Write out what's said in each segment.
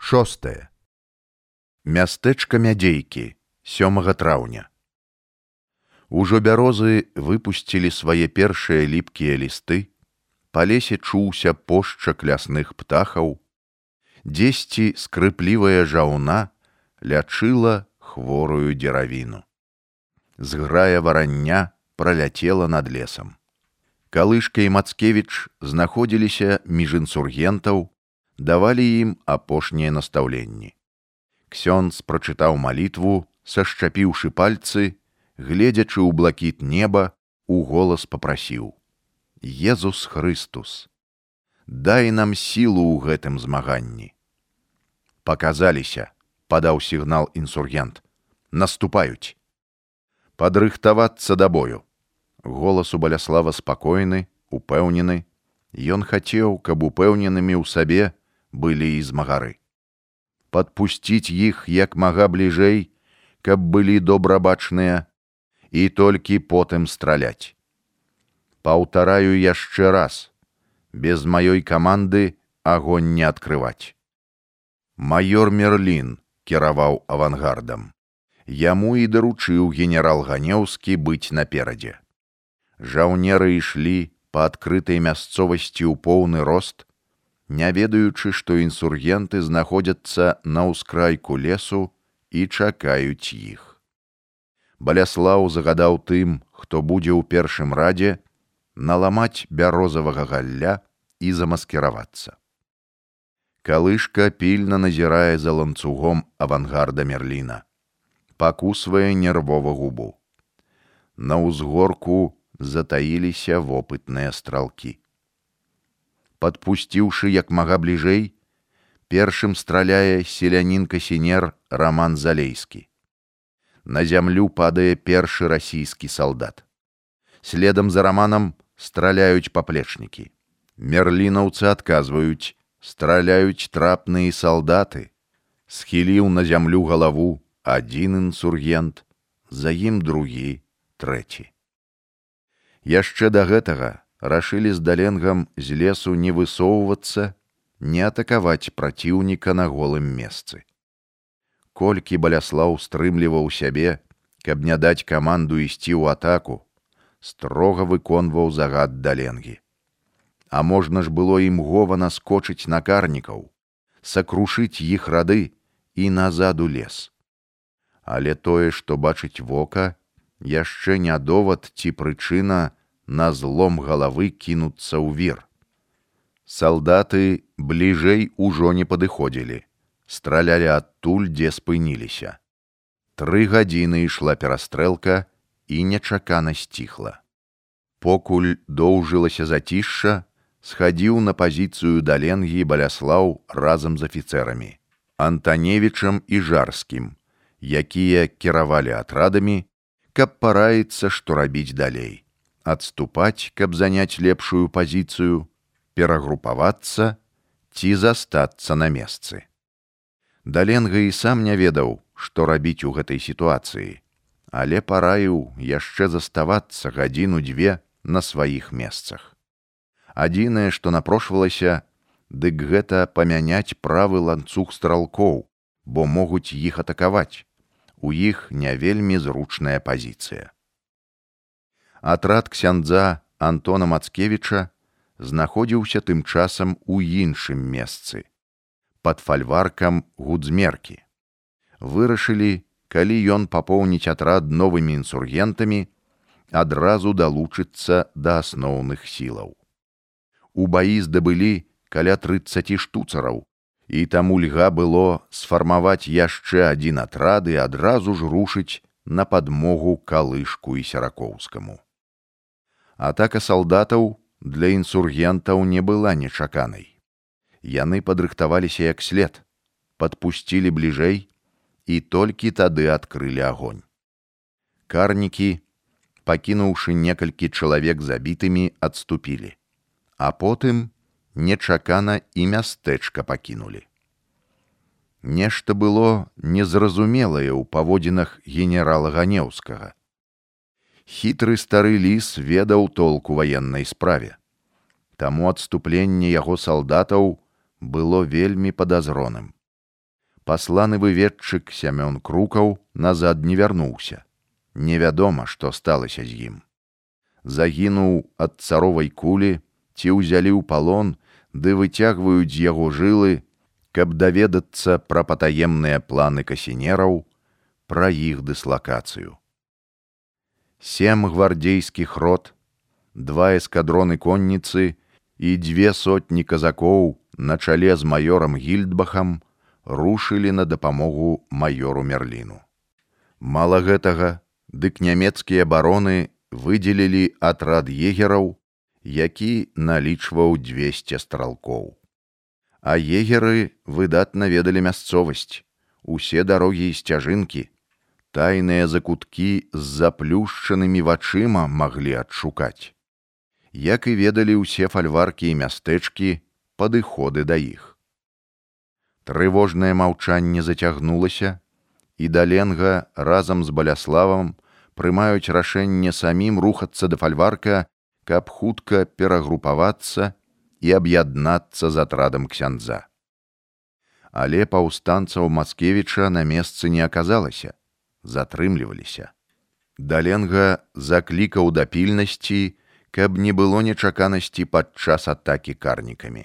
шостае. Мястэчка мядзейкі сёмага траўня. Ужо бярозы выпусцілі свае першыя ліпкія лісты па лесе чуўся пошчак лясных птахаў дзесьці скрыплівая жаўна лячыла хворую дзеравіну. Зграя варання праляцела над лесам. Калышка і мацкевіч знаходзіліся між інсургентаў давалі ім апошнія настаўленні. Ксёнз прачытаў малітву сашчапіўшы пальцы гледзячы ў блакіт неба у голас попрасіў езус хрыстус дай нам сілу ў гэтым змаганні показаліся падаў сігнал інсургент. Наступаюць падрыхтавацца да бою голас у баляслава спакойны упэўнены. Ён хацеў каб упэўненымі ў сабе былі і змагары падпусціць іх як мага бліжэй каб былі добрабачныя і толькі потым страляць. Паўтараю яшчэ раз без маёй каманды агонь не адкрываць. Майор мерлін кіраваў авангардам. Яму і даручыў генерал ганеўскі быць наперадзе. Жаўнеры ішлі па адкрытай мясцовасці ў поўны рост, не ведаючы, што інсургенты знаходзяцца на ўскрайку лесу і чакаюць іх. Баляслаў загадаў тым, хто будзе ў першым радзе, наламаць бярозавага галля і замаскіравацца. Калышка пільна назірае за ланцугом авангарда Мерліна, пакусвае нервова губу. На ўзгорку затаіліся вопытныя стралкі. Падпусціўшы як мага бліжэй, першым страляе селянінка сінер роман залейскі. На зямлю падае першы расійскі салдат. Следам за раманам страляюць паплечнікі. Мерлінаўцы адказваюць, страляюць трапныя салдаты. Схіліў на зямлю галаву адзін інсургент, за ім другі, трэці яшчэ да гэтага рашылі з даленгам з лесу не высоўвацца, не атакаваць праціўніка на голым месцы. Колькі баляслаў стрымліваў сябе, каб не даць каманду ісці ў атаку, строга выконваў загад даленгі. А можна ж было імгова наскочыць на карнікаў, сакрушыць іх рады і назад у лес. Але тое, што бачыць вока, яшчэ не довад ці прычына на злом галавы кінуцца ў вір. Салдаты бліжэй ужо не падыходзілі, стралялі адтуль, дзе спыніліся. Тры гадзіны ішла перастрэлка і нечакана сціхла. Покуль доўжылася зацішша, схадзіў на пазіцыю даленгі баляслаў разам з афіцэрамі, Антаневічам і жарскім, якія кіравалі атрадамі, каб параіцца, што рабіць далей. Адступаць, каб заняць лепшую пазіцыю, перагрупавацца ці застацца на месцы. Даленга і сам не ведаў, што рабіць у гэтай сітуацыі, але параіў яшчэ заставацца гадзіну-дзве на сваіх месцах. Адзінае, што напрошвалася, дык гэта памяняць правы ланцуг стралкоў, бо могуць іх атакаваць у іх не вельмі зручная пазіцыя. Атрад ксяндза Антона Мацкевіча знаходзіўся тым часам у іншым месцы, пад фальваркам гудзмеркі. Вырашылі, калі ён папоўніць атрад новымі інсургентамі, адразу далучыцца да асноўных сілаў. У баі здабылі каля 30 штуцараў, і таму льга было сфармаваць яшчэ адзін атрад і адразу ж рушыць на падмогу калышку і серракоўскаму. Атака салдатаў для інсургентаў не была нечаканай. Яны падрыхтаваліся як след, падпусцілі бліжэй і толькі тады адкрылі агонь. Карнікі, пакінуўшы некалькі чалавек забітымі, адступілі, а потым нечакана і мястэчка пакінулі. Нешта было незразумелае ў паводзінах генерала ганеўскага. Хітры стары ліс ведаў толку ваеннай справе. Таму адступленне яго салдатаў было вельмі падазроным. пасланы выведчык сямён крукаў назад не вярнуўся. Невядома, што сталася з ім. Загінуў ад царовай кулі, ці ўзялі ў палон, ды выцягваюць з яго жылы, каб даведацца пра патаемныя планы касінераў, пра іх дыслакацыю. Сем гвардзейскіх рот, два эскадроны конніцы і дзве сотні казакоў на чале з маёрам гільдбахам рушылі на дапамогу майору мерліну. Мала гэтага, дык нямецкія бароны выдзелілі атрад егераў, які налічваў 200 стралкоў. А егеры выдатна ведалі мясцовасць, усе дарогі і сцяжынкі, тайныя закуткі з заплюшчанымі вачыма маглі адшукаць. Як і ведалі ўсе фальваркі і мястэчкі падыходы да іх. Трывожнае маўчанне зацягнулася, і даленга разам з баляславам прымаюць рашэнне самім рухацца да фальварка, каб хутка перагрупавацца і аб'яднацца з атрадам ксяндза. Але паўстанцаў Маскевіча на месцы не аказалася, затрымліваліся. Даленга заклікаў да пільнасці, каб не было нечаканасці падчас атакі карнікамі.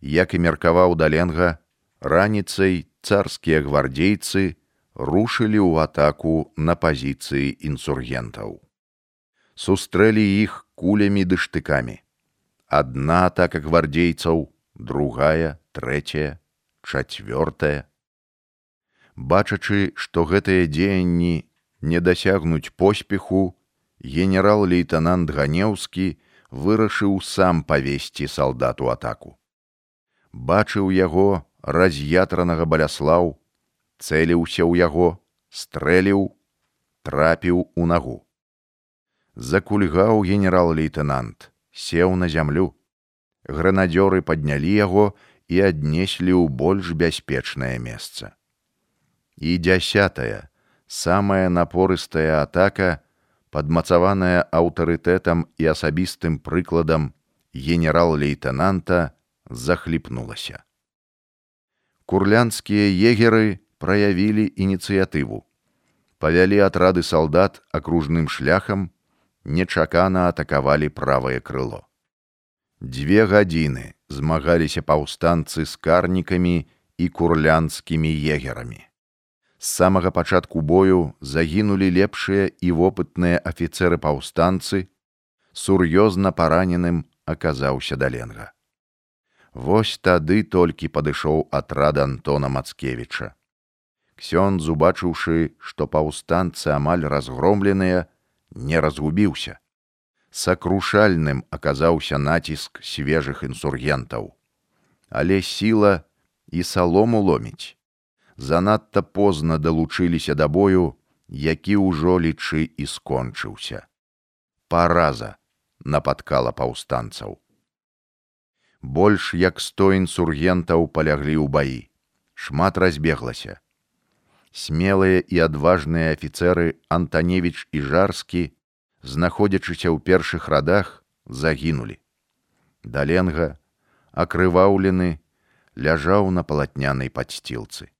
Як і меркаваў даленга, раніцай царскія гвардзейцы рушылі ў атаку на пазіцыі інсургентаў. Сустрэлі іх кулямі ды штыкамі. Адна атака гвардзейцаў, другая, трэцяя, чацвёртая. Бачачы, што гэтыя дзеянні не дасягнуць поспеху, генерал-лейтенант Ганеўскі вырашыў сам павесці салдату атаку. Бачыў яго раз'ятранага баляслаў, цэліўся ў яго, стрэліў, трапіў у нагу. Закульгаў генерал-лейтенант, сеў на зямлю. Гранадзёры паднялі яго і аднеслі ў больш бяспечнае месца. І дзясятая, самая напорыстая атака, падмацаваная аўтарытэтам і асабістым прыкладам генерал-лейтенанта захліпнулася курлянскія егеры праявілі ініцыятыву. Павялі атрады салдат акружным шляхам, нечакана атакавалі правае крыло. Дзве гадзіны змагаліся паўстанцы з карнікамі і курлянскімі егерамі. З самага пачатку бою загінулі лепшыя і вопытныя афіцэры паўстанцы, сур'ёзна параненым аказаўся даленга. Вось тады толькі падышоў атрад Антона Мацкевіча. Ксён, убачыўшы, што паўстанцы амаль разгромленыя, не разгубіўся. Сакрушальным аказаўся націск свежых інсургентаў. Але сіла і салому ломіць. Занадта позна далучыліся да бою, які ўжо лічы і скончыўся. Параза напаткала паўстанцаў. Больш як сто інсургентаў паляглі ў баі. Шмат разбеглася. Смелыя і адважныя афіцэры антаневич і жарскі знаходзячыся ў першых радах загінулі. Даленга акрываўлены ляжаў на палатнянай падсцілцы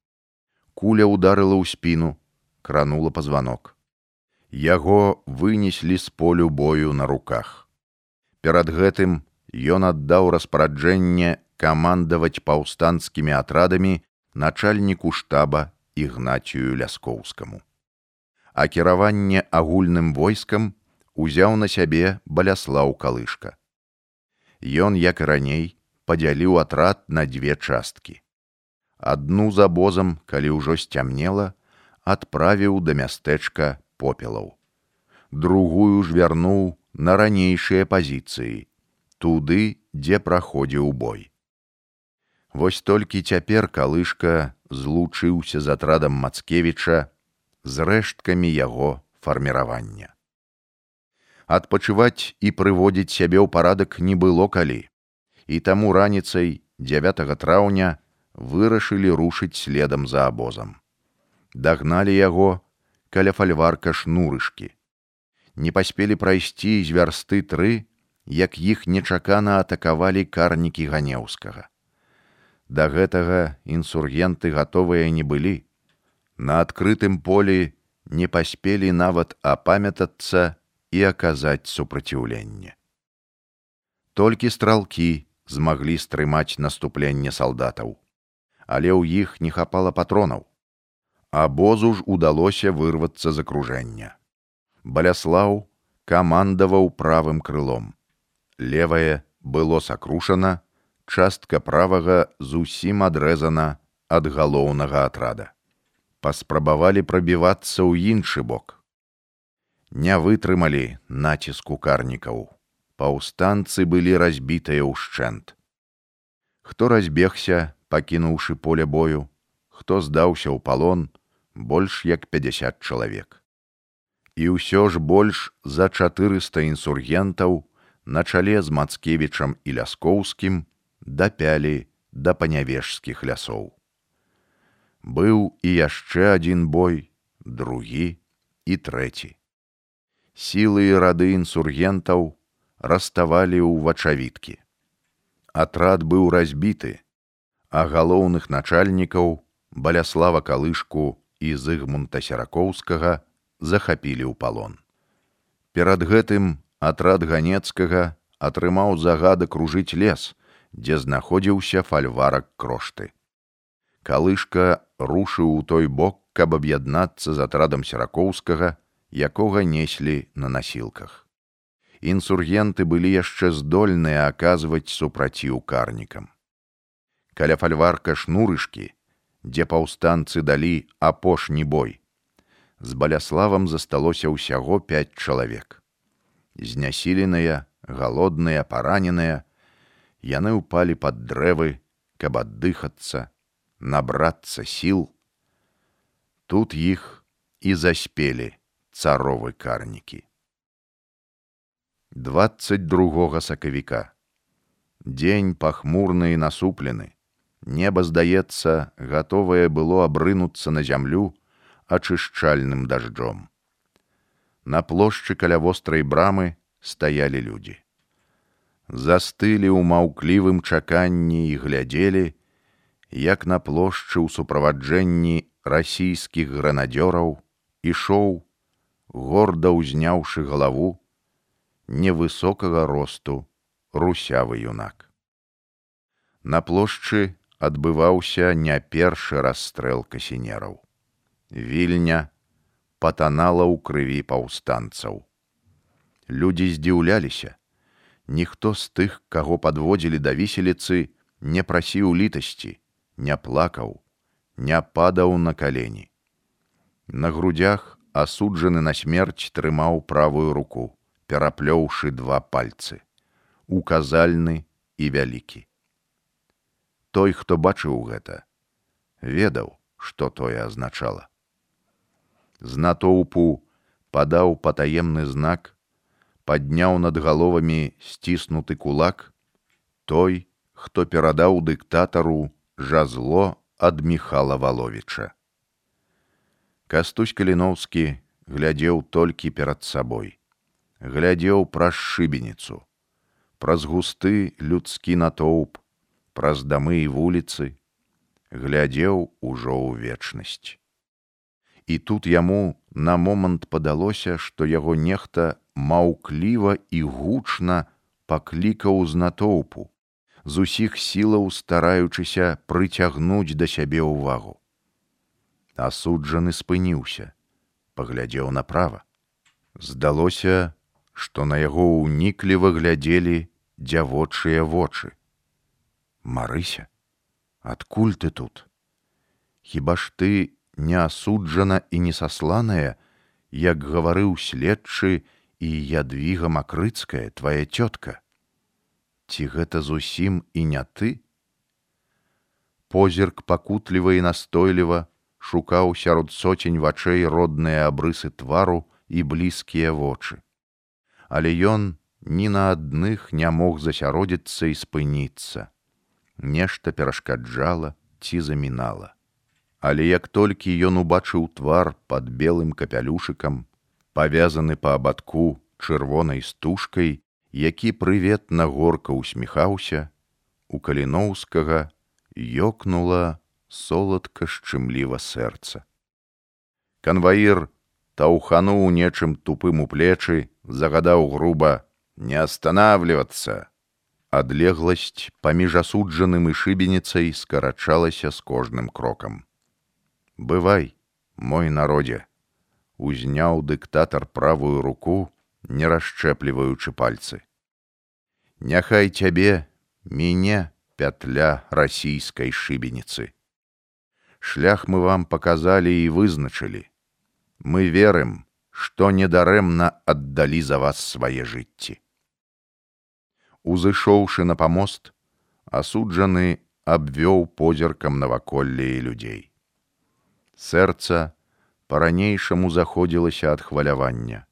куля ударыла ў спіну кранула пазванок яго вынеслі з полю бою на руках перад гэтым ён аддаў распараджэнне камандаваць паўстанцкімі атрадамі начальніку штаба ігнацію ляскоўскаму. А кіраванне агульным войскам узяў на сябе баляслаў калышка. Ён, як і раней, падзяліў атрад на дзве часткі. Адну за бозам, калі ўжо сцямнела, адправіў да мястэчка попелаў. Другую ж вярнуў на ранейшыя пазіцыі, туды, дзе праходзіў бой. Вось толькі цяпер калышка злучыўся з атрадам Мацкевіча з рэшткамі яго фарміравання. Адпачываць і прыводзіць сябе ў парадак не было калі, і таму раніцай 9 траўня вырашылі рушыць следам за абозам. Дагналі яго каля фальварка шнурышкі. Не паспелі прайсці з вярсты тры, як іх нечакана атакавалі карнікі ганеўскага. Да гэтага інсургенты гатовыя не былі. На адкрытым полі не паспелі нават апамятацца і аказаць супраціўленне. Толькі стралкі змаглі стрымаць наступленне салдатаў, але ў іх не хапала патронаў. Абозу ж удалося вырвацца з акружэння. Баляслаў камандаваў правым крылом. Левае было сакрушана, частка правага зусім адрэзана ад галоўнага атрада. Паспрабавалі прабівацца ў іншы бок. Не вытрымалі націску карнікаў. Паўстанцы былі разбітыя ўшчэнт. Хто разбегся, пакінуўшы поле бою, хто здаўся ў палон, больш як 50 чалавек. І ўсё ж больш за 400 інсургентаў на чале з Мацкевічам і ляскоўскім дапялі да панявежскіх лясоў. Быў і яшчэ адзін бой, другі і трэці. Сілы і рады інсургентаў раставалі ў вачавіткі. Атрад быў разбіты, а галоўных начальнікаў баляслава калышку і зыгмунта серракоўскага захапілі ў палон. Перад гэтым атрад ганецкага атрымаў загада кружыць лес, дзе знаходзіўся фальварак крошты. Калышка рушыў у той бок, каб аб'яднацца з атрадам серракоўскага, якога неслі на насілках. Інсургенты былі яшчэ здольныя аказваць супраціў карнікам. Каля фальварка шнурышкі дзе паўстанцы далі апошні бой. З баляславам засталося ўсяго пяць чалавек. Знясіленыя, галодныя, параненыя, яны ўпалі пад дрэвы, каб аддыхацца, набрацца сіл. Тут іх і заспелі царовы карнікі. 22 сакавіка. Дзень пахмурны і насуплены. Неба, здаецца, гатовае было абрынуцца на зямлю ачышчальным дажджом. На плошчы каля вострай брамы стаялі людзі. Застылі ў маўклівым чаканні і глядзелі, як на плошчы ў суправаджэнні расійскіх гранадзёраў ішоў, горда ўзняўшы галаву, невысокага росту русявы юнак. На плошчы адбываўся не першы расстрэл касінераў. Вільня патанала ў крыві паўстанцаў. Людзі здзіўляліся. Ніхто з тых, каго падводзілі да віселіцы, не прасіў літасці, не плакаў, не падаў на калені. На грудях асуджаны на смерць трымаў правую руку, пераплёўшы два пальцы, указальны і вялікі той, хто бачыў гэта, ведаў, што тое азначала. З натоўпу падаў патаемны знак, падняў над галовамі сціснуты кулак, той, хто перадаў дыктатару жазло ад михала валовіча. Кастусь каліноўскі глядзеў толькі перад сабой, глядзеў праз шыбеніцу, праз густы людскі натоўп, праз дамы і вуліцы, глядзеў ужо ў вечнасць. І тут яму на момант падалося, што яго нехта маўкліва і гучна паклікаў з натоўпу, з усіх сілаў стараючыся прыцягнуць да сябе ўвагу. Асуджаны спыніўся, паглядзеў направа. Здалося, што на яго ўнікліва глядзелі дзявочыя вочы. Марыся, адкуль ты тут? Хіба ж ты не асуджана і не сасланая, як гаварыў следчы і ядвіга макрыцкая твоя цётка. Ці гэта зусім і не ты? Позірк пакутліва і настойліва шукаў сярод соцень вачэй родныя абрысы твару і блізкія вочы. Але ён ні на адных не мог засяродзіцца і спыніцца нешта перашкаджала ці замінала. Але як толькі ён убачыў твар под белым капялюшыкам, павязаны па абадку чырвонай стужкай, які прыветна горка усміхаўся, у каліноўскага ёкнула соладка шчымліва сэрца. Канваір таўхануў нечым тупым у плечы, загадаў груба не останавливаться. Адлегласць паміж асуджаным і шыбеніцай скарачалася з кожным крокам. Бывай, мой народе, узняў дыктатар правую руку, не расшчэпліваючы пальцы. Няхай цябе мяне пятля расійскай шыбеніцы. Шлях мы вам показалі і вызначылі. Мы верым, што недарэмна аддалі за вас свае жыцці. Узышоўшы на памост, асуджаны абвёў позіркам наваколле і людзей. Сэрца па-ранейшаму заходзілася ад хвалявання.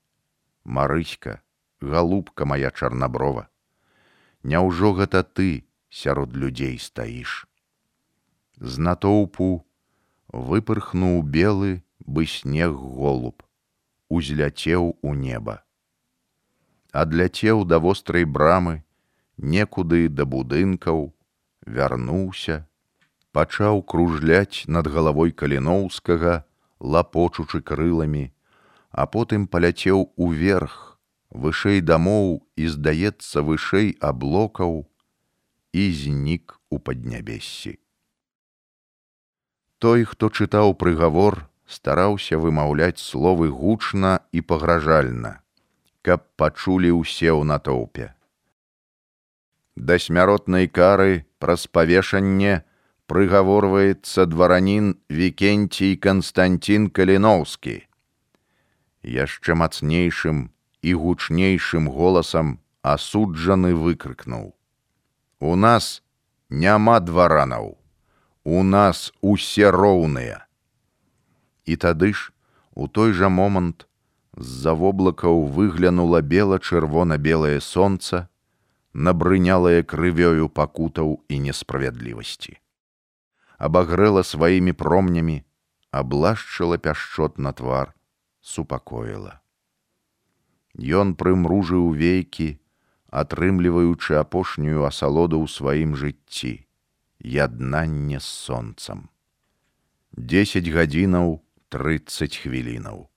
Марыська, галубка моя чарнаброва. Няўжо гэта ты сярод людзей стаіш. З натоўпу выпырхнуў белы бы снег голуб, узляцеў у неба. Адляцеў да вострай брамы, некуды да будынкаў, вярнуўся, пачаў кружляць над галавой каліноўскага, лапочучы крыламі, а потым паляцеў уверх, вышэй дамоў і здаецца вышэй аблокаў і знік у паднябессі. Той, хто чытаў прыгавор, стараўся вымаўляць словы гучна і пагражальна, каб пачулі ўсе ў натоўпе. Да смяротнай кары праз павешанне прыгаворваецца дваранін Вкенцій Канстантин Каліноўскі. Яшчэ мацнейшым і гучнейшым голасам асуджаны выкрыкнуў: « У нас няма дваранаў, у нас усе роўныя. І тады ж у той жа момант з-за воблакаў выглянула бела-чырвона-белае сонца, набрынялае крывёю пакутаў і несправядлівасці. Абагрэла сваімі промнямі, аблашчыла пяшчот на твар, супакоіла. Ён прымружыў вейкі, атрымліваючы апошнюю асалоду ў сваім жыцці, яднанне з сонцам. Десять гадзінаў 30 хвілінаў.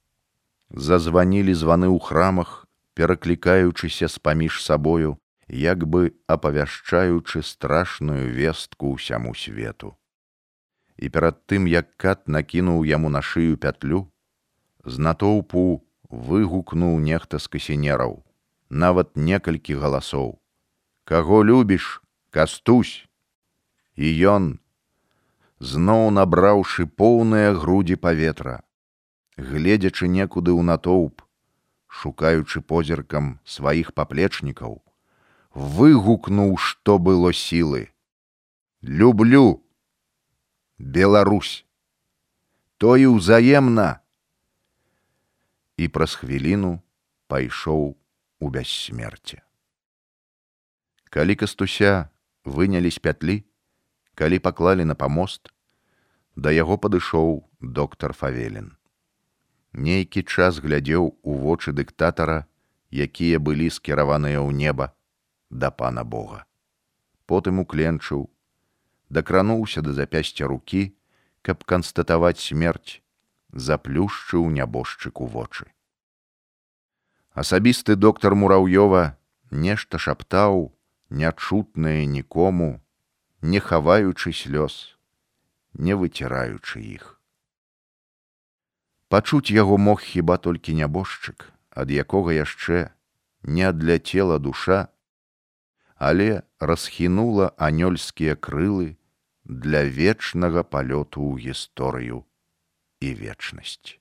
Зазванілі званы ў храмах, пераклікаючыся з-паміж сабою, як бы апавяшчаючы страшную вестку ўсяму свету. І перад тым, як кат накінуў яму на шыю пятлю, з натоўпу выгукнуў нехта з касінераў нават некалькі галасоў каго любіш кастусь і ён зноў набраўшы поўныя грудзі паветра гледзячы некуды ў натоўп шукаючы позіркам сваіх паплечнікаў выгукнуў што было сілы люблю Беларусь то і ўзаемна і праз хвіліну пайшоў у бяссмерце. Калі кастуся вынялі з пятлі, калі паклалі на памост, да яго падышоў доктар Фавелін. Нейкі час глядзеў у вочы дыктатара, якія былі скіраваныя ў неба да пана Бога. Потым укленчыў, дакрануўся да запясця рукі, каб канстатаваць смерць заплюшчыў нябожчыку вочы. Асабісты доктар Мураўёва нешта шаптаў, нячутнае нікому, не хаваючы слёз, не выціраючы іх. Пачуць яго мог хіба толькі нябожчык, ад якога яшчэ не адляцела душа, але расхінула анёльскія крылы для вечнага палёту ў гісторыю і вечнасць.